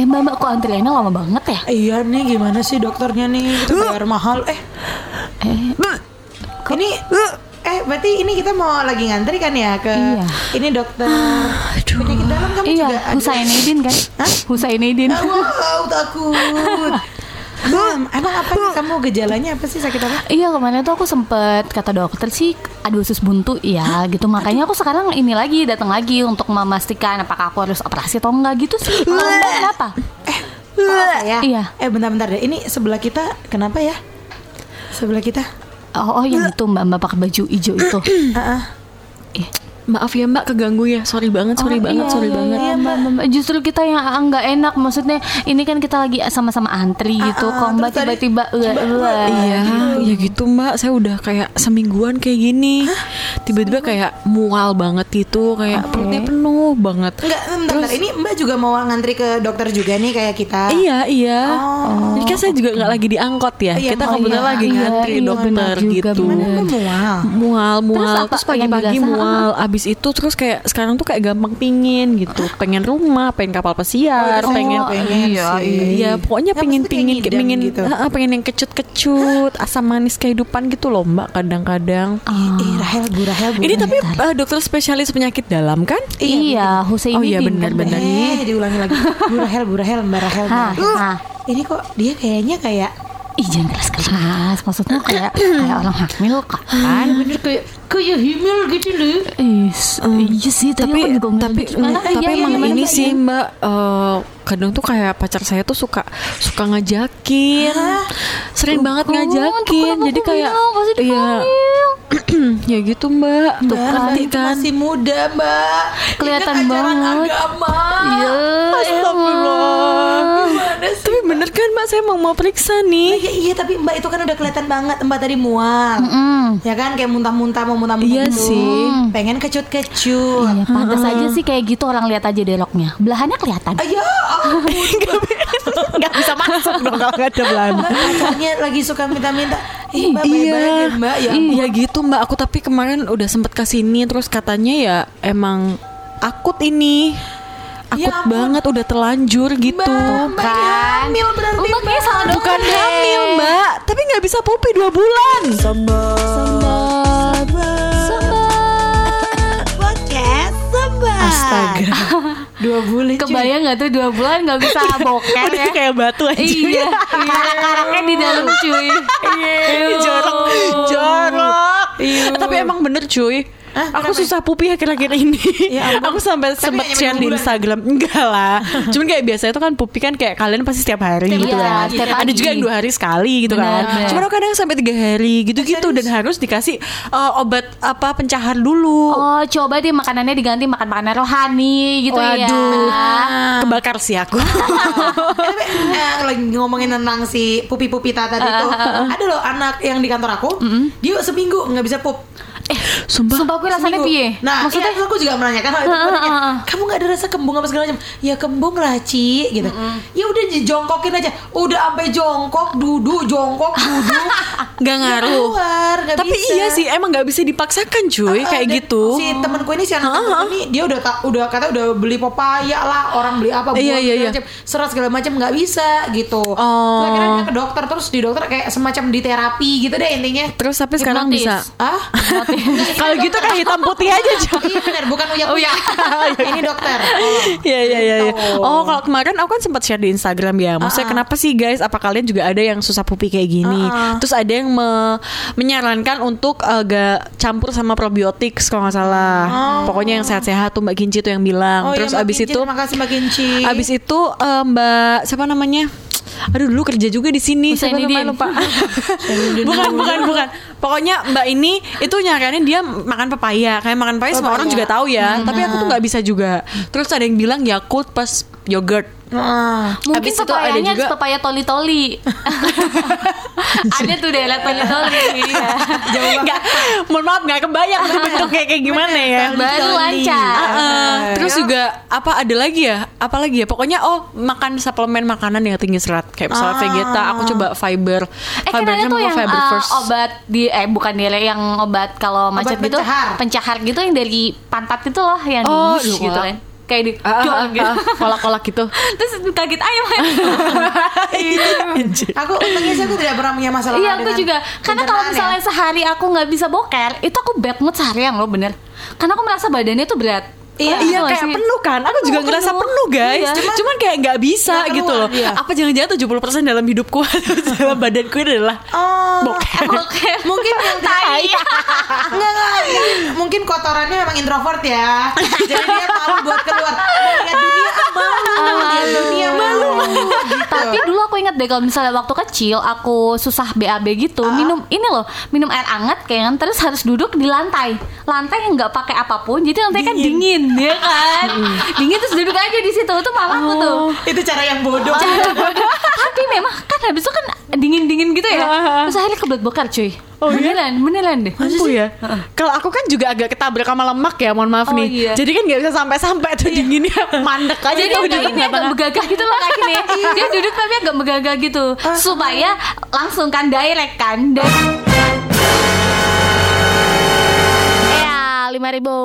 Eh mbak mbak kok antriannya lama banget ya? Iya nih gimana sih dokternya nih? Kita bayar mahal. Eh. Eh ini eh berarti ini kita mau lagi ngantri kan ya ke Iya. ini dokter? Penyakit dalam kamu juga iya ada. Husainidin kan? Hah? Husainidin. Wow takut. Mam, emang apa nih kamu? Gejalanya apa sih? Sakit apa? Iya kemarin tuh aku sempet kata dokter sih ada usus buntu ya gitu makanya aku sekarang ini lagi datang lagi untuk memastikan apakah aku harus operasi atau enggak gitu sih. Kalau kenapa? Kalau saya? Iya. Eh bentar-bentar deh, ini sebelah kita kenapa ya? Sebelah kita? Oh, oh yang itu mbak mbak pakai baju hijau itu. Ih. Maaf ya mbak keganggu ya Sorry banget, sorry Oh, banget, iya, sorry iya, banget iya, mbak, mbak, mbak. Justru kita yang nggak enak maksudnya ini kan kita lagi sama-sama antri gitu. ah, Kok mbak terus tiba-tiba eh, eh, Iya, ya gitu mbak. Saya udah kayak semingguan kayak gini. Tiba-tiba kayak mual banget gitu, kayak perutnya penuh banget. Enggak, bentar, bentar. Ini Mbak juga mau ngantri ke dokter juga nih kayak kita. Iya, iya. Oh. Jadi kan saya juga nggak lagi diangkot ya. Iya, Kita oh, kebetulan iya, lagi iya, ngantri iya, dokter juga, gitu. mual. Mual, mual. Terus Terus, pagi-pagi mual. Abis itu terus kayak sekarang tuh kayak gampang pingin gitu. Pengen rumah, pengen kapal pesiar, Oh, pengen pengen iya, sih. Iya, pokoknya Ya, pengen kayak pingin ngidam pengen gitu. Ah, pengen yang kecut-kecut, asam manis kehidupan gitu loh, Mbak, kadang-kadang. Eh, Rahel, Bu Rahel, Bu Ini tapi eh, dokter spesialis penyakit dalam kan? Iya, Oh iya, benar, kan, Mbak? benar. Eh, diulangi lagi. Bu Rahel, Bu Rahel, Mbak Rahel. Ini kok dia kayaknya kayak Ih jangan keras-keras Maksudnya kayak kayak orang hamil kan kan bener kayak kayak himil gitu loh. Is, Iya sih tapi aku juga tapi gimana? tapi Iya, iya, emang ini Mbak? sih Iya. Mbak eh, kadang tuh kayak pacar saya tuh suka suka ngajakin sering banget kan, ngajakin jadi kayak iya ya gitu Mbak tuh itu kan masih muda, Mbak. Kelihatan banget. agama. Iya Astagfirullah. Tapi bener kan Mbak saya mau mau periksa Nah, nih iya, iya, tapi Mbak itu kan udah kelihatan banget Mbak tadi mual. Mm. Ya kan kayak muntah-muntah mau muntah-muntah Iya gitu. sih. Pengen kecut-kecut. Iya, pantas aja sih kayak gitu orang lihat aja deloknya. Belahannya kelihatan. Ayo, ampun. nggak bisa masuk dong kalau nggak ada Mbak pacarnya lagi suka minta-minta. Ih, Mbak, iya, ya, Mbak. Ya, iya gitu mbak. Aku tapi kemarin udah sempet ke sini terus katanya ya emang akut ini, akut Ya ampun. banget udah terlanjur gitu. Mbak, Mbak ini hamil berarti Mbak Mbak. salah Bukan hamil mbak, tapi nggak bisa pupi dua bulan. Sobat. Astaga, Dua bulan. Kebayang nggak tuh dua bulan nggak bisa boker udah ya? kayak batu aja. Iya, karak-karaknya di dalam cuy. Iya, jorok, jorok. Iya. Tapi emang bener cuy. Aku kenapa? susah pupi akhir-akhir ini. Ya ampun. aku sampai sempet share di. Instagram. Enggak lah. Cuman kayak biasa itu kan pupi kan kayak kalian pasti setiap hari Setiap gitu kan. setiap Ada juga yang dua hari sekali gitu Benar, kan. benar. Cuman aku kadang sampai tiga hari gitu-gitu dan harus dikasih uh, obat apa pencahar dulu. Oh, coba deh makanannya diganti makan makanan rohani gitu Waduh, ya. kebakar sih aku. Eh, eh, lagi ngomongin tentang si pupi-pupi tata itu ada loh anak yang di kantor aku dia seminggu nggak bisa pup Sumpah. Sumpah gue rasanya piye? Nah, Maksudnya iya, aku juga menanyakan hal itu. Nanya, Heeh. kamu nggak ada rasa kembung apa segala macam? Ya kembung lah, Ci, gitu. Ya udah dijongkokin aja. Udah sampai jongkok, duduk, jongkok, duduk. Gak ngaruh. Keluar, nggak Tapi bisa. iya sih, emang nggak bisa dipaksakan cuy, Ah, kayak dan gitu. Si temanku ini si anak temanku ini dia udah tak udah kata udah beli pepaya lah, orang beli apa buah Iya, iya, iya. serat segala macam nggak bisa gitu. Oh. Terus akhirnya dia ke dokter terus di dokter kayak semacam di terapi gitu deh intinya. Terus tapi sekarang bisa. Ah, Kalau gitu kayak hitam putih aja cuy. iya benar, bukan uya Oh, uya. iya. ini dokter. Oh. Iya iya iya. iya. Gitu. Oh kalau kemarin aku kan sempat share di Instagram ya. Maksudnya Ah. kenapa sih guys? Apa kalian juga ada yang susah pupi kayak gini? Ah, ah. Terus ada yang me- menyarankan untuk agak campur sama probiotik kalau nggak salah. Pokoknya yang sehat-sehat tuh Mbak Kinci tuh yang bilang. Oh, Terus iya, Mbak abis Kinci, itu terima kasih Mbak Kinci. abis itu eh, Mbak siapa namanya? Aduh dulu kerja juga di sini. Husainidin. namanya lupa. bukan bukan bukan. Pokoknya Mbak ini itu nyaranin dia makan pepaya. Kayak makan pepaya semua orang juga tahu ya. Tapi aku tuh nggak bisa juga. Terus ada yang bilang Yakult pas yogurt. Ah. Mungkin Habis itu ada pepayanya juga- pepaya toli-toli. ada tuh deh liat toli-toli. Iya. Nggak, mohon maaf nggak kebayang tuh bentuknya kayak gimana ya. Baru lancar. Ah. Terus juga apa ada lagi ya? Apa lagi ya? Pokoknya oh makan suplemen makanan yang tinggi serat kayak misalnya Ah. Vegeta. Aku coba fiber. Eh kan Fibernya tuh mau yang fiber uh, first. obat di eh bukan dia yang obat kalau macet gitu pencahar. pencahar gitu yang dari pantat itu loh yang Oh, gitu kan. Kayak di Ah, ah, ah, gitu. ah, kolak-kolak gitu. Terus kaget ayam. Anjir. Aku untungnya sih aku tidak pernah punya masalah iya aku juga. Karena kalau ya. misalnya sehari aku nggak bisa boker, itu aku bad mood seharian loh bener. Karena aku merasa badannya tuh berat. Iya, Kayak Iya kayak sih? penuh kan? Aku juga ngerasa penuh. guys. Iya. Cuman, kayak nggak bisa Nggak gitu loh. iya. Apa jangan-jangan 70% dalam hidupku Dalam badanku adalah Oh, Boker. mungkin yang Tai. enggak enggak mungkin, mungkin kotorannya memang introvert ya. Jadi dia malu buat keluar. Lihat dunia malu lihat dunia malu. Tapi dulu aku ingat deh kalau misalnya waktu kecil aku susah BAB gitu, Ah. minum ini loh, minum air hangat kayak kan terus harus duduk di lantai. Lantai yang nggak pakai apa pun, jadi lantai kan dingin, ya kan? dingin terus duduk aja di situ. Itu mamaku tuh. itu cara yang bodoh Tapi memang kan habis itu kan dingin-dingin gitu ya. Terus akhirnya kebelet bokar cuy. Oh, iya? beneran, beneran deh. Mampu ya? Kalau aku kan juga agak ketabrak sama lemak ya Mohon maaf Oh, nih. iya. Jadi kan gak bisa sampai-sampai tuh dinginnya. Mandek aja Jadi tuh agak di ini agak begagah gitu loh kakinya Dia duduk tapi agak begagah gitu. Supaya langsung kan direct kan Dan lima ribu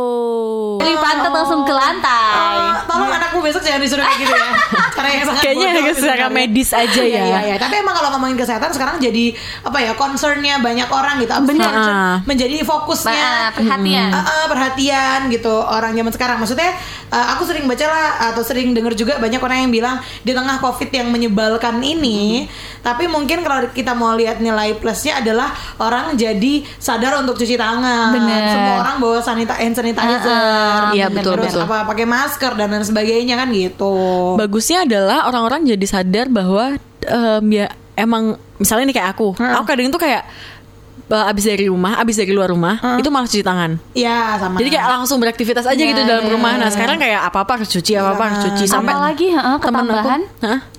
Dari pantat langsung ke lantai Oh, tolong anakmu besok jangan disuruh kayak gitu ya cara yang sangat Kayaknya secara medis aja Iya, ya. iya, iya. Tapi emang kalau ngomongin kesehatan sekarang jadi apa ya concernnya banyak orang gitu. Concern Ah. menjadi fokusnya Ba- perhatian. Ah, ah, perhatian gitu orang zaman sekarang. Maksudnya ah, aku sering baca lah atau sering dengar juga banyak orang yang bilang di tengah covid yang menyebalkan ini, tapi mungkin kalau kita mau lihat nilai plusnya adalah orang jadi sadar untuk cuci tangan. Bener. Semua orang bawa sanita hand sanitizer. Iya, betul, Terus betul. apa pakai masker dan lain sebagainya kan gitu. Bagusnya adalah orang-orang jadi sadar bahwa em, ya emang misalnya nih kayak aku, aku kadang itu kayak eh, abis dari rumah, abis dari luar rumah, itu malah cuci tangan. Iya sama. Jadi kayak langsung beraktivitas aja Iya, gitu dalam iya, rumah. Nah iya. sekarang kayak apa apa harus cuci, apa apa harus cuci. Sampai Apalagi heeh, temen aku-?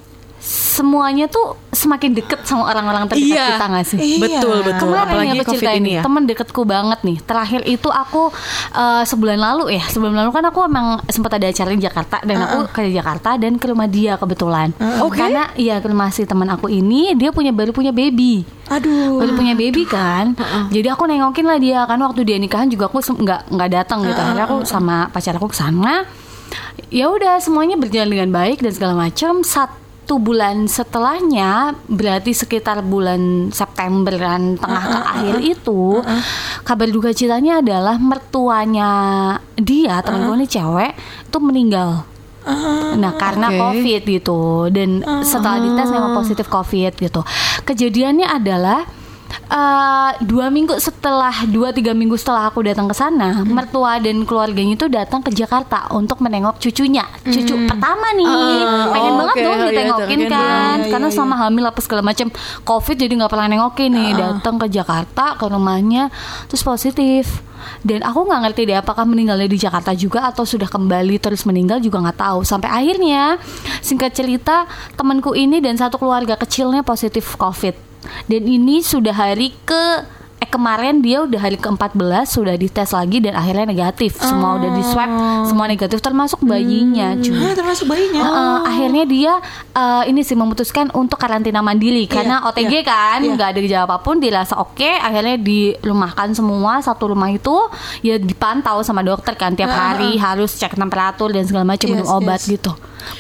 Semuanya tuh semakin deket sama orang-orang terdekat Iya. kita gak sih? Iya. Betul betul. Kemarin Apalagi nih aku covid ini ya. temen deketku banget nih. Terakhir itu aku eh, sebulan lalu ya, sebulan lalu kan aku emang sempat ada acara di Jakarta dan aku ke Jakarta dan ke rumah dia kebetulan. Oke. Karena iya ke rumah si teman aku ini dia punya baru punya baby. Aduh. Baru punya baby kan, jadi aku nengokin lah dia kan waktu dia nikahan juga aku nggak nggak datang gitu. Akhirnya aku sama pacar aku ke sana. Ya udah semuanya berjalan dengan baik dan segala macam. Satu bulan setelahnya, berarti sekitar bulan Septemberan tengah ke akhir itu, kabar duka citanya adalah mertuanya dia temanku ini cewek itu meninggal. Nah karena Oke. covid gitu dan setelah dites memang positif covid gitu. Kejadiannya adalah eh, dua minggu setelah dua tiga minggu setelah aku datang ke sana, mertua dan keluarganya itu datang ke Jakarta untuk menengok cucunya, cucu pertama nih, Ah, pengen oh, banget oke. dong Oh, iya, ditengokin tengokin kan, dia. karena Iya, sama hamil apa segala macam, covid jadi nggak pernah nengokin nih, datang ke Jakarta ke rumahnya, terus positif. Dan aku nggak ngerti deh apakah meninggalnya di Jakarta juga atau sudah kembali terus meninggal juga nggak tahu. Sampai akhirnya singkat cerita temanku ini dan satu keluarga kecilnya positif COVID. Dan ini sudah hari ke eh kemarin dia udah hari ke-14 sudah dites lagi dan akhirnya negatif. Semua udah di swab, semua negatif termasuk bayinya, cuy. Ah, termasuk bayinya. Uh, akhirnya dia uh, ini sih memutuskan untuk karantina mandiri karena OTG iya, kan iya. nggak ada gejala apa pun dirasa oke akhirnya dirumahkan semua satu rumah itu ya dipantau sama dokter kan tiap hari harus cek temperatur dan segala macam Yes, minum obat yes. gitu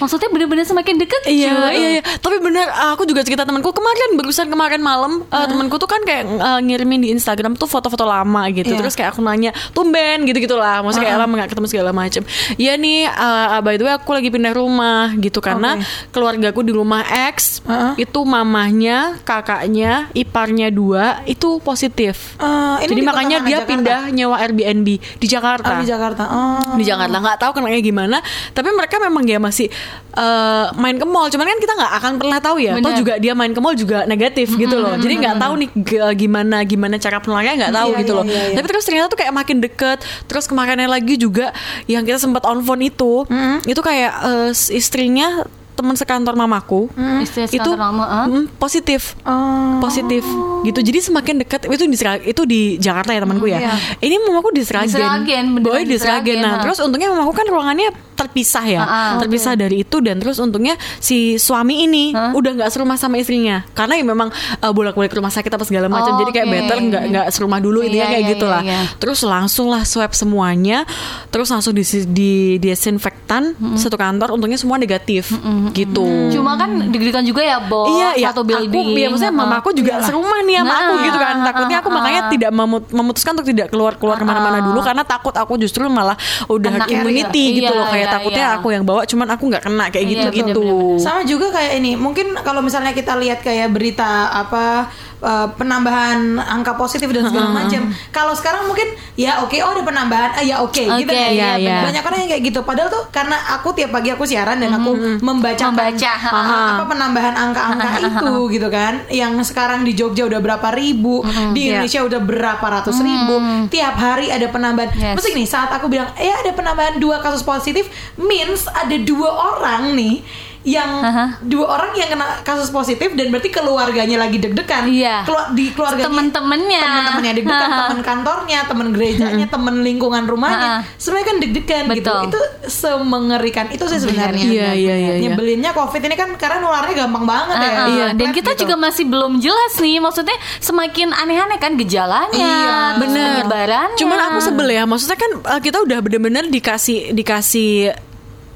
maksudnya bener-bener semakin deket Iya, cuy. iya, iya. Tapi benar, aku juga cerita temanku kemarin barusan kemarin malam eh, temanku tuh kan kayak eh, ngirimin di Instagram tuh foto-foto lama gitu. Iya. Terus kayak aku nanya, "Tumben gitu gitulah." Maksudnya kayak lama nggak ketemu segala macem Iya nih, eh, by the way aku lagi pindah rumah gitu karena keluargaku di rumah X Heeh. itu mamahnya, kakaknya, iparnya dua itu positif. Eh, ini Jadi makanya dia Jakarta? pindah nyewa Airbnb di Jakarta Oh, di Jakarta. Oh. di Jakarta nggak tahu kenanya gimana tapi mereka memang dia masih eh, main ke mall cuman kan kita nggak akan pernah tahu ya atau juga dia main ke mall juga negatif gitu loh jadi nggak tahu nih g- gimana gimana cara penularannya nggak tahu Iya, gitu iya, loh iya, iya. tapi terus ternyata tuh kayak makin deket terus kemarinnya lagi juga yang kita sempat on phone itu itu kayak eh, istrinya teman sekantor mamaku Istri itu sekantor mama, ah? mm, positif Oh. positif gitu jadi semakin dekat itu di itu di Jakarta ya temanku ya iya. ini mamaku di beneran boy di Seragen, nah ha. terus untungnya mamaku kan ruangannya terpisah ya, Ah, ah. terpisah dari itu dan terus untungnya si suami ini udah nggak serumah sama istrinya karena ya memang uh, bolak-balik ke rumah sakit apa segala macam Oh, jadi kayak oke. better nggak nggak serumah dulu intinya Iya, kayak iya, gitulah. iya, iya. Terus langsung lah swab semuanya, terus langsung di, di desinfektan satu kantor untungnya semua negatif gitu. Cuma kan deg-degan juga ya, Bo. Iya, iya. Satu Aku, building. ya maksudnya mama aku juga Iyalah. serumah nih sama aku Nah, gitu kan. Takutnya aku ah, makanya ah. tidak memut- memutuskan untuk tidak keluar-keluar ke mana-mana dulu karena takut aku justru malah udah herd immunity carrier. gitu Iya, loh. Kayak iya, takutnya iya. aku yang bawa, cuman aku nggak kena kayak Iya, gitu-gitu. bener-bener. Sama juga kayak ini, mungkin kalau misalnya kita lihat kayak berita apa uh, penambahan angka positif dan segala macam. Kalau sekarang mungkin ya oke oh ada penambahan, ah ya oke gitu Oke, kan. iya, iya. Banyak orang yang kayak gitu. Padahal tuh karena aku tiap pagi aku siaran dan aku membaca Membaca, apa penambahan angka-angka itu gitu kan. Yang sekarang di Jogja udah berapa ribu, di Iya. Indonesia udah berapa ratus ribu. Tiap hari ada penambahan. Yes. Mesti nih saat aku bilang ya ada penambahan dua kasus positif means ada dua orang nih yang Aha. dua orang yang kena kasus positif dan berarti keluarganya lagi deg-degan. Iya. Kelua- di keluarganya Temen-temennya. temen-temennya deg-degan, temen kantornya, temen gerejanya, temen lingkungan rumahnya. Semuanya kan deg-degan gitu. Itu semengerikan itu sih sebenarnya. Iya, iya, iya, iya. Nyebelinnya Covid ini kan karena nularnya gampang banget ya. Iya, dan kita gitu. juga masih belum jelas nih, maksudnya semakin aneh-aneh kan gejalanya, Iya, Bener. penyebarannya. Cuman aku sebel ya, maksudnya kan uh, kita udah bener-bener dikasih dikasih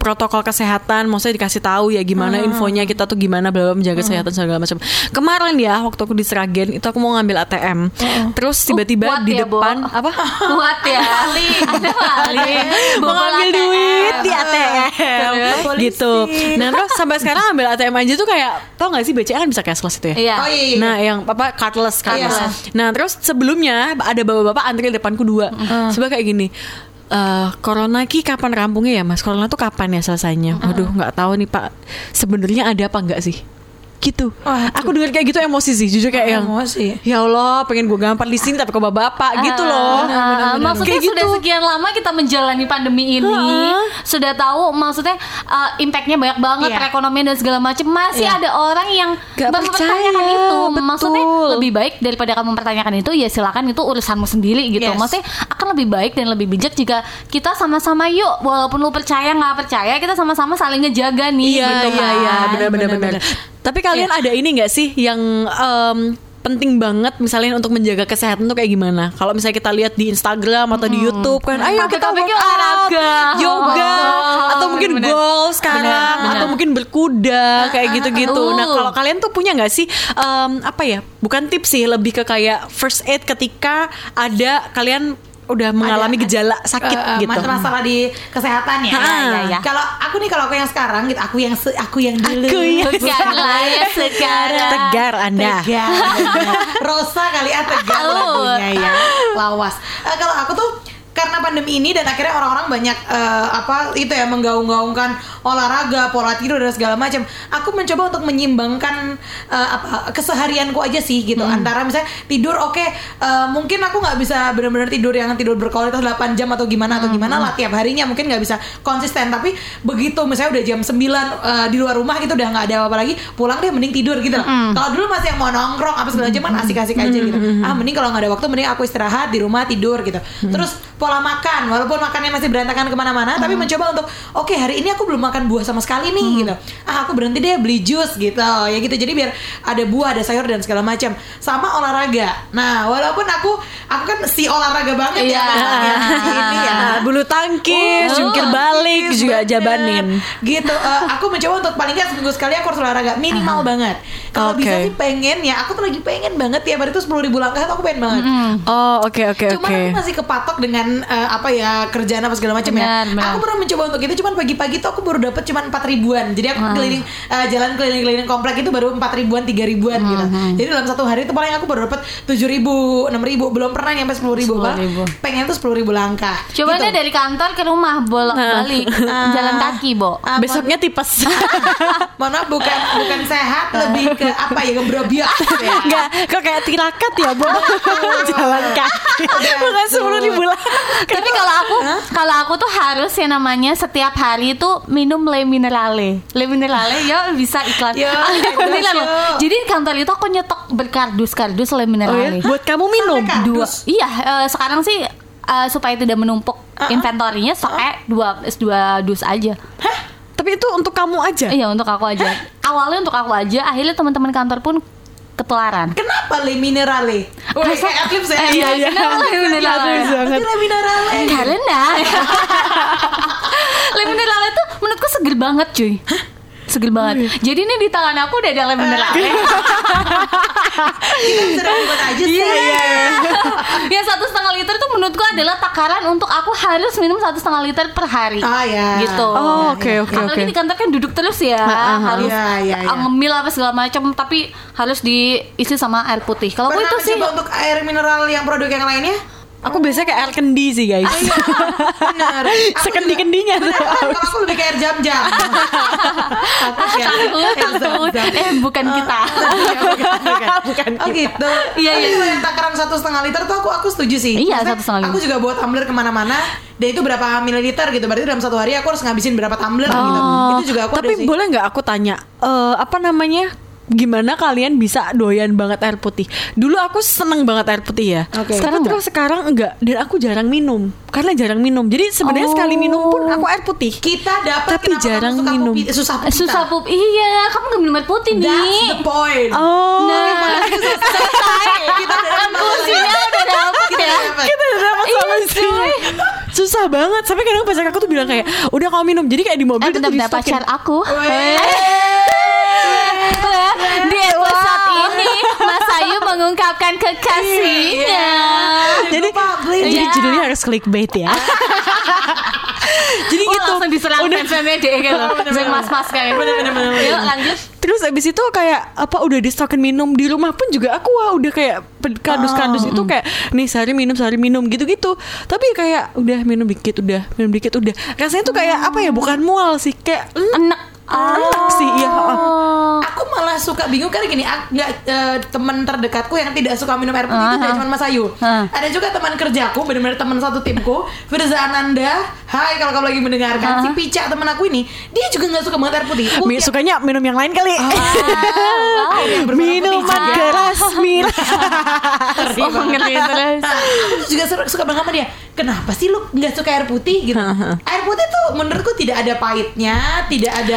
protokol kesehatan, maksudnya dikasih tahu ya gimana infonya kita tuh gimana bla bla menjaga kesehatan segala macam. Kemarin ya waktu aku di Sragen itu aku mau ngambil ATM, terus tiba-tiba kuat di ya, Bo. depan apa? kuat ya, kali mau ngambil duit di ATM gitu. Nah terus sampai sekarang ambil ATM aja tuh kayak tau gak sih BCA kan bisa cashless itu ya? Iya. Oh iya, iya. Nah, yang apa cardless, cardless. Cardless. Nah, terus sebelumnya ada bapak-bapak antri di depanku dua. Coba kayak gini. Eh corona ki kapan rampungnya ya mas? Corona tuh kapan ya selesainya? Waduh nggak tahu nih pak. Sebenarnya ada apa nggak sih? Gitu. Waduh. Aku dengar kayak gitu emosi sih, jujur kayak yang Emosi. ya Allah pengen gue gampar di sini tapi kok bapak gitu loh. Ah, maksudnya Kayak sudah gitu. sekian lama kita menjalani pandemi ini, Heeh. sudah tahu maksudnya uh, impactnya banyak banget Iya. perekonomian dan segala macam. Masih Iya. ada orang yang Gak mempertanyakan percaya, itu. betul. Maksudnya lebih baik daripada kamu mempertanyakan itu ya silakan itu urusanmu sendiri gitu. Yes. Maksudnya akan lebih baik dan lebih bijak jika kita sama-sama yuk walaupun lu percaya nggak percaya kita sama-sama saling ngejaga nih Iya gitu iya kan. iya benar benar benar. Tapi kalian ada ini nggak sih yang em, penting banget misalnya untuk menjaga kesehatan tuh kayak gimana? Kalau misalnya kita lihat di Instagram atau di YouTube kan, ayo kita workout, olahraga. yoga, Oh, atau mungkin bener-bener. golf sekarang, Bener-bener. atau mungkin berkuda kayak gitu-gitu. Nah Uh. kalau kalian tuh punya nggak sih em, apa ya? Bukan tips sih, lebih ke kayak first aid ketika ada kalian udah mengalami Ada- gejala sakit Eh, eh, gitu. mas- masalah di kesehatan ya. Ha, iya, iya. Kalau aku nih kalau aku yang sekarang gitu, aku yang se- aku yang dulu. Aku yang ya sekarang. Tegar Anda. Tegar. Rosa kali ah tegar lagunya ya. Lawas. Eh, kalau aku tuh karena pandemi ini dan akhirnya orang-orang banyak eh, apa itu ya menggaung-gaungkan olahraga, pola tidur dan segala macam. Aku mencoba untuk menyimbangkan eh, apa keseharianku aja sih gitu. Antara misalnya tidur oke eh, mungkin aku nggak bisa benar-benar tidur yang tidur berkualitas 8 jam atau gimana atau gimana lah tiap harinya mungkin nggak bisa konsisten tapi begitu misalnya udah jam 9 eh, di luar rumah gitu udah nggak ada apa-apa lagi pulang deh mending tidur gitu loh. Kalau dulu masih yang mau nongkrong apa segala macam kan asik-asik aja gitu. Ah mending kalau nggak ada waktu mending aku istirahat di rumah tidur gitu. Terus pola makan walaupun makannya masih berantakan ke mana-mana tapi mencoba untuk oke hari ini aku belum makan buah sama sekali nih gitu. Ah aku berhenti deh beli jus gitu ya gitu. Jadi biar ada buah ada sayur dan segala macam. Sama olahraga. Nah walaupun aku aku kan si olahraga banget Iya. ya memangnya. ini ya. Bulu tangkis, Oh, jungkir balik tangkis, juga bener. jabanin. gitu eh, aku mencoba untuk paling nggak seminggu sekali aku harus olahraga minimal banget kalau Oke. bisa sih pengen ya aku tuh lagi pengen banget tiap hari itu sepuluh ribu langkah tuh aku pengen banget Oh, oke oke Cuman oke. aku masih kepatok dengan eh, apa ya kerjaan apa segala macam ya. Benar. Aku pernah mencoba untuk itu cuman pagi-pagi tuh aku baru dapat cuman empat ribuan. Jadi aku keliling eh, jalan keliling-keliling komplek itu baru empat ribuan tiga ribuan gitu. Jadi dalam satu hari itu paling aku baru dapat tujuh ribu enam ribu belum pernah nyampe sepuluh ribu. 10.000. Pengen tuh sepuluh ribu langkah. Coba gitu. deh dari kantor ke rumah bolak-balik jalan kaki, Bo. Ah, Besoknya tipes. mohon maaf bukan bukan sehat lebih ke apa ya gebrobiak ya. Enggak, kok kayak tirakat ya, Bu. Jalan kaki. Bukan sepuluh ribu lah. Tapi kalau aku, kalau aku tuh harus yang namanya setiap hari itu minum le minerale. Le minerale ya bisa iklan. Yo, Ah. Jadi di kantor itu aku nyetok berkardus kardus le Oh ya, minerale. buat kamu minum. Dua. Iya, eh, sekarang sih eh, supaya tidak menumpuk inventorinya pakai dua dua dus aja. Tapi itu untuk kamu aja. Iya untuk aku aja. Awalnya untuk aku aja, akhirnya teman-teman kantor pun ketularan. Kenapa le minerale? Wah, Masa- kayak Eclipse ya. Eh, iya, iya. Kenapa le minerale? Le minerale. Karena lemon mineral itu menurutku seger banget cuy. Seger banget. Jadi ini di tangan aku udah ada lemon mineral. Kita buat aja sih. Iya, iya, iya. yang satu setengah liter itu menurutku adalah takaran untuk aku harus minum satu setengah liter per hari. Ah ya. Gitu. Oh, oke oke oke. Apalagi di kantor kan duduk terus ya, harus Iya, iya, iya. ngemil apa segala macam, tapi harus diisi sama air putih. Kalau aku itu sih untuk air mineral yang produk yang lainnya? Aku biasanya kayak air kendi sih guys. Benar. Aku Sekendi-kendinya juga- tuh. Benar, Kalau aku lebih kayak air jam-jam. Takut ya. takut, Air takut. jam-jam. Eh bukan kita. Iya, bukan, bukan. Bukan Oh gitu. Iya, iya. takaran satu setengah liter tuh aku aku setuju sih. Iya, satu setengah liter. Aku juga buat tumbler ke mana-mana. Dan itu berapa mililiter gitu. Berarti dalam satu hari aku harus ngabisin berapa tumbler gitu. Itu juga aku Oh. Tapi ada sih. boleh nggak aku tanya eh, apa namanya? Gimana kalian bisa doyan banget air putih? Dulu aku seneng banget air putih ya. Oke. Sekarang terus sekarang enggak dan aku jarang minum karena jarang minum. Jadi sebenarnya Oh. sekali minum pun aku air putih. kita dapat Tapi jarang kamu suka minum. pupi- susah pupi Susah pup. Iya, kamu gak minum air putih That's nih. the point. Oh. Nah, selesai. Kita udah dapat Kita ya. udah dapat. kita udah dapat Iya, solusi. cuy. Susah banget. Sampai kadang pacar aku tuh bilang kayak, udah kamu minum. Jadi kayak di mobil Eh, tuh bentar, bentar, di-stockin. pacar aku. Di episode ini Mas Ayu mengungkapkan kekasihnya. Jadi, public. jadi Iya. judulnya harus clickbait ya. jadi Oh, gitu. langsung diserang fans-fansnya deh gitu. Bang mas-mas kayak. Yuk lanjut. Terus abis itu kayak apa udah di stokin minum di rumah pun juga aku wah udah kayak kardus-kardus itu kayak nih sehari minum sehari minum gitu-gitu. Tapi kayak udah minum dikit udah minum dikit udah. Rasanya tuh kayak apa ya bukan mual sih kayak enak Enak. enak sih iya. Oh. Aku malah suka bingung karena gini, ak- nggak eh, teman terdekatku yang tidak suka minum air putih itu Ah, tidak ah. cuma Mas Ayu. Ah. Ada juga teman kerjaku, benar-benar teman satu timku, Firza Ananda. Hai kalau kamu lagi mendengarkan, Ah. si Pica teman aku ini, dia juga nggak suka banget air putih. Aku Mi- tiap- sukanya minum yang lain kali. Wow. yang berwarna Minuman keras. Oh, ngerti terus. Juga suka banget sama dia. Kenapa sih lu nggak suka air putih gitu? air putih tuh menurutku tidak ada pahitnya, tidak ada.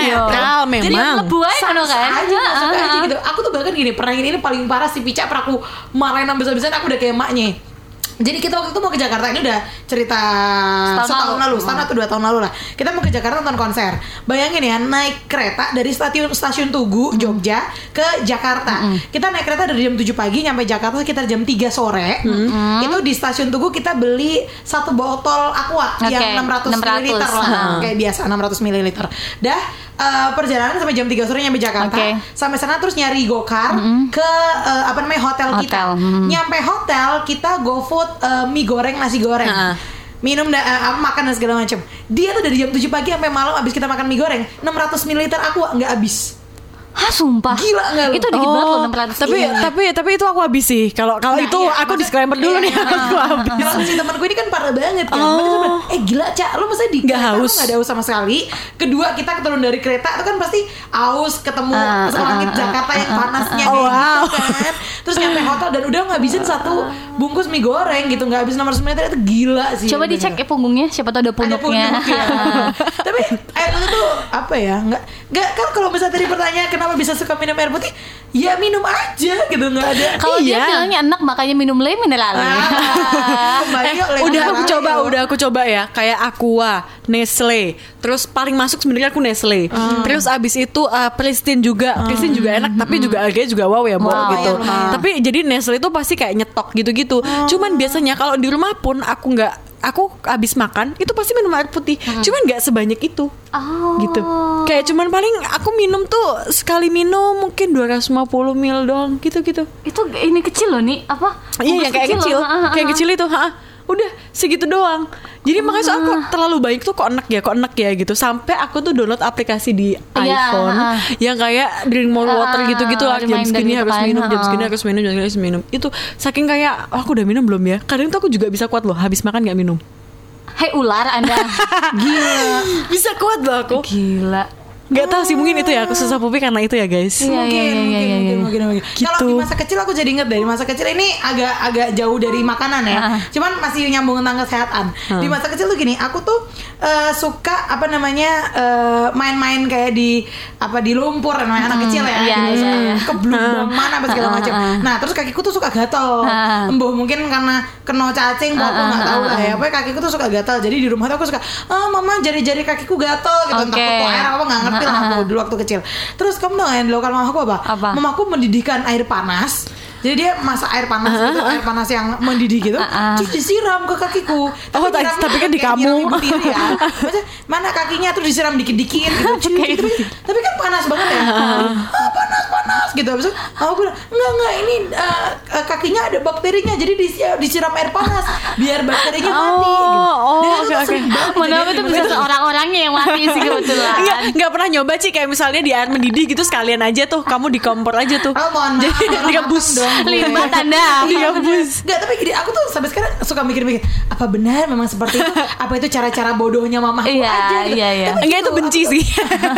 Netral Jadi memang. Sa- ano kan? aja masuk Ah, aja gitu aku tuh bahkan gini pernah gini ini paling parah si Pica pernah aku marahin sampai besar-besaran aku udah kayak emaknya jadi kita waktu itu mau ke Jakarta ini udah cerita Setahun setahun lalu. lalu, setahun atau dua tahun lalu lah. Kita mau ke Jakarta nonton konser. Bayangin ya naik kereta dari stasiun stasiun Tugu Jogja ke Jakarta. Kita naik kereta dari jam 7 pagi nyampe Jakarta sekitar jam 3 sore. Itu di stasiun Tugu kita beli satu botol aqua Oke, yang 600, 600, ml lah, ah. kayak biasa 600 ml. Dah eh, perjalanan sampai jam 3 sore nyampe Jakarta. Oke. Sampai sana terus nyari gokar ke eh, apa namanya hotel, kita. Hotel, mm. Nyampe hotel kita go food eh, mie goreng nasi goreng. Heeh. Minum da- apa, makan dan segala macam. Dia tuh dari jam 7 pagi sampai malam abis kita makan mie goreng 600 ml aqua nggak habis. Hah sumpah Gila nggak lu? Itu dikit banget loh Oh, 600 tapi Iya. tapi tapi itu aku habis sih. Kalau kalau Nah, itu iya, aku maksud- disclaimer dulu iya, nih aku habis. Maksud si temanku ini kan parah banget kan. Oh. Eh gila cak, lu masa di Nggak kereta haus. nggak ada haus sama sekali. Kedua kita turun dari kereta itu kan pasti haus ketemu Ah, langit ah, ah, Jakarta yang panasnya Oh, kayak wow. gitu kan. Terus nyampe hotel dan udah ngabisin satu bungkus mie goreng gitu nggak habis nomor 9 itu gila sih. Coba dicek ya punggungnya Siapa tau ada Ada punuknya punuknya. Tapi air putih tuh apa ya? Nggak nggak kan kalau misalnya tadi pertanyaan kenapa bisa suka minum air putih? Ya minum aja gitu nggak ada. Kalau dia Iya. bilangnya enak Makanya minum le mineral Ah, kembali yuk, Lemon udah aku coba, yuk. udah aku coba ya. Kayak Aqua, Nestle. Terus paling masuk sebenarnya aku Nestle. Ah. Terus abis itu uh, Pristine juga. Pristine juga enak, tapi juga harganya juga wow ya, Bo, Wow, gitu. ya. Tapi jadi Nestle itu pasti kayak nyetok gitu-gitu. Cuman biasanya kalau di rumah pun aku nggak aku abis makan itu pasti minum air putih. Cuman nggak sebanyak itu. Oh gitu kayak cuman paling aku minum tuh sekali minum mungkin 250 ml doang gitu gitu Itu ini kecil loh nih Apa iya yang kayak loh. kecil Ah, ah, kayak ah. kecil itu ha udah segitu doang. Jadi makanya soal kok terlalu baik tuh kok enak ya kok enak ya gitu. Sampai aku tuh download aplikasi di Iya, iPhone ah. yang kayak drink more water Ah, gitu gitu lah. Jam segini gitu harus kan, minum jam ah. segini harus minum jam segini harus minum. Itu saking kayak oh, aku udah minum belum ya? Kadang tuh aku juga bisa kuat loh habis makan nggak minum. Hei ular anda. Gila. Bisa kuat loh aku. Gila Nggak tahu sih mungkin itu ya aku susah pupi karena itu ya guys. Iya, mungkin, iya, iya, mungkin, iya, mungkin, iya. mungkin, mungkin. Kalau Gitu. di masa kecil aku jadi inget dari masa kecil ini agak agak jauh dari makanan ya. Ah. Cuman masih nyambung tentang kesehatan. Di masa kecil tuh gini, aku tuh eh, suka apa namanya eh, main-main kayak di apa di lumpur namanya anak kecil ya, iya, gitu, iya, iya. keblubang mana apa segala Ah, macam. ah, ah. Nah, terus kakiku tuh suka gatal. Ah. Embuh mungkin karena kena cacing, apa Ah, nggak ah, tahu ah, lah ya. Pokoknya kakiku tuh suka gatal. Jadi di rumah tuh aku suka, ah mama jari-jari kakiku gatal gitu. Entah ketua air apa nggak ngerti ah, aku dulu waktu kecil. Terus kamu tau yang dilakukan mamaku apa? Apa? Mamaku mendidihkan air panas. Jadi dia masak air panas gitu, air panas yang mendidih gitu, Ah, ah. terus disiram ke kakiku. Oh, tak- nyiramnya tapi kan di kamu. ibu ya. Maksudnya, mana kakinya terus disiram dikit-dikit gitu. Cuy, Kayak tapi, tapi kan panas banget ya. Ah, panas panas gitu. Habis itu aku bilang, enggak enggak ini eh, eh, kakinya ada bakterinya, jadi disi- disiram air panas biar bakterinya mati. Oh, gitu. oh, Dan itu oke, tuh oke. Mana itu bisa orang-orangnya yang mati sih kebetulan. Enggak, enggak pernah nyoba sih kayak misalnya di air mendidih gitu sekalian aja tuh kamu di kompor aja tuh. Oh, mohon maaf. Jadi dong gue. Limbah tanda. Digabus. Enggak, tapi gini, aku tuh sampai sekarang suka mikir-mikir, apa benar memang seperti itu? Apa itu cara-cara bodohnya mamaku Iya, aja gitu. iya, iya. Tapi Enggak itu gitu, benci aku- sih.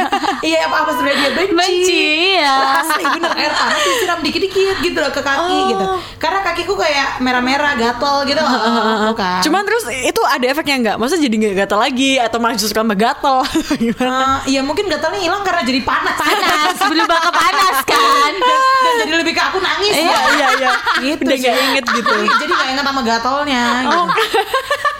iya, apa apa sebenarnya dia benci? Benci, iya. Asli bener air panas disiram dikit-dikit gitu loh ke kaki Oh. gitu. Karena kakiku kayak merah-merah, gatel gitu loh. kan. Cuman terus itu ada efeknya enggak? Maksudnya jadi enggak gatal lagi atau malah justru tambah gatal? Gimana? Eh, iya mungkin gatalnya hilang karena jadi panas. Panas, berubah ke panas kan. dan, dan jadi lebih ke aku nangis Iya, ya. Iya, iya. Gitu Udah nggak inget gitu. Jadi, jadi gak inget sama gatalnya gitu.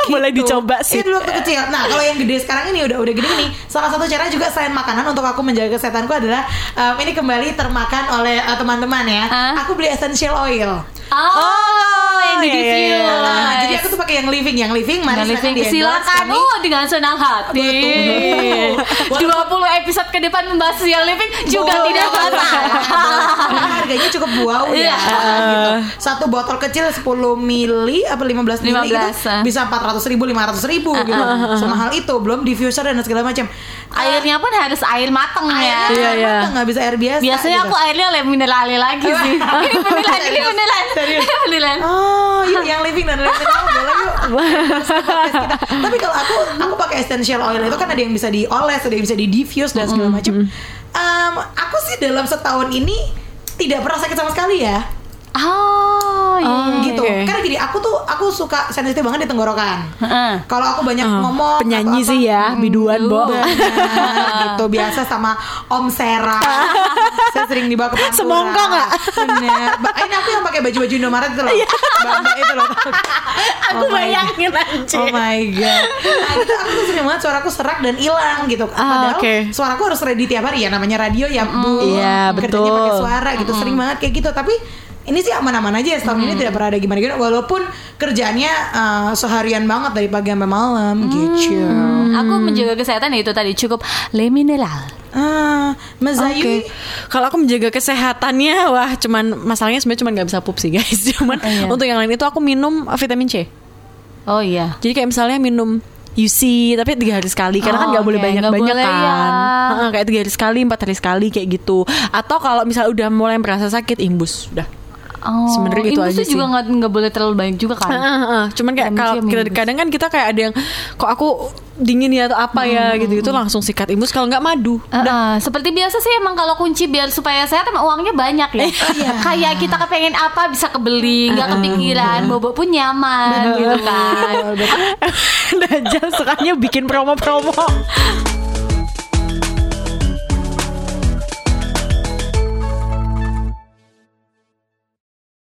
Boleh Gitu. dicoba sih. Iya dulu waktu kecil. Nah kalau yang gede sekarang ini udah udah gede ini. Salah satu cara juga selain makanan untuk aku menjaga kesehatanku adalah um, ini kembali termakan oleh uh, teman-teman ya. Hah? Aku beli essential oil. Oh, yang di iya, iya, iya. Aku tuh pakai yang living, yang living. Mari silakan living silakan kami. oh dengan senang hati. Betul. 20 episode ke depan membahas yang living juga Boleh. tidak masalah. Harganya cukup wow ya. Iya. gitu. Satu botol kecil 10 mili apa 15 mili 15, gitu ah. bisa 400 ribu 500 ribu gitu. Semahal itu belum diffuser dan segala macam. Airnya pun harus air mateng ya. Airnya Iya, air iya. nggak bisa air biasa. Biasanya gitu. aku airnya oleh mineral lagi sih. ini beneran, ini beneran. Serius? Ini beneran. Oh, yuk yang living dan living tahu boleh yuk. Tapi kalau aku aku pakai essential oil itu kan ada yang bisa dioles, ada yang bisa di diffuse dan segala macam. Em, aku sih dalam setahun ini tidak pernah sakit sama sekali ya. Oh, iya. Oh, gitu. Oke. Karena gini, aku tuh aku suka sensitif banget di tenggorokan. Heeh. Kalau aku banyak Oh, ngomong penyanyi atau sih ya, biduan, Bo. Gitu biasa sama Om Sera. Saya sering dibawa ke Pantura. Semongko nggak? Bener. Ba- Ini aku yang pakai baju-baju Indomaret itu loh. Mbak-mbak itu loh. Aku Oh bayangin aja. Oh my god. Nah, itu aku tuh sering banget suaraku serak dan hilang gitu. Ah, Padahal oke. suaraku harus ready tiap hari ya namanya radio ya, Bu. Iya, Kerjanya betul. pakai suara gitu. Sering banget kayak gitu. Tapi ini sih aman-aman aja ya setahun ini tidak pernah ada gimana-gimana walaupun kerjaannya eh, seharian banget dari pagi sampai malam gitu. Aku menjaga kesehatan ya itu tadi cukup le mineral. Ah, Mas. Zayu Kalau aku menjaga kesehatannya, wah, cuman masalahnya sebenarnya cuman nggak bisa pup sih guys. Cuman Iya. untuk yang lain itu aku minum uh, vitamin C. Oh iya. Jadi kayak misalnya minum UC tapi tiga hari sekali karena kan Oh, nggak boleh oke. banyak Nggak banyak boleh, kan ya. Heeh, kayak tiga hari sekali empat hari sekali kayak gitu atau kalau misalnya udah mulai merasa sakit imbus udah Oh, Sebenarnya itu imbus aja tuh juga sih. nggak nggak boleh terlalu banyak juga kan. Heeh, heeh. cuman kayak kalau kita- imbus. kadang kan kita kayak ada yang kok aku dingin ya atau apa ya gitu itu langsung sikat imbus kalau nggak madu Heeh, seperti biasa sih emang kalau kunci biar supaya sehat emang uangnya banyak ya. Kayak kita kepengen apa bisa kebeli, nggak kepikiran, bobo pun nyaman gitu kan. Dajjal sukanya bikin promo-promo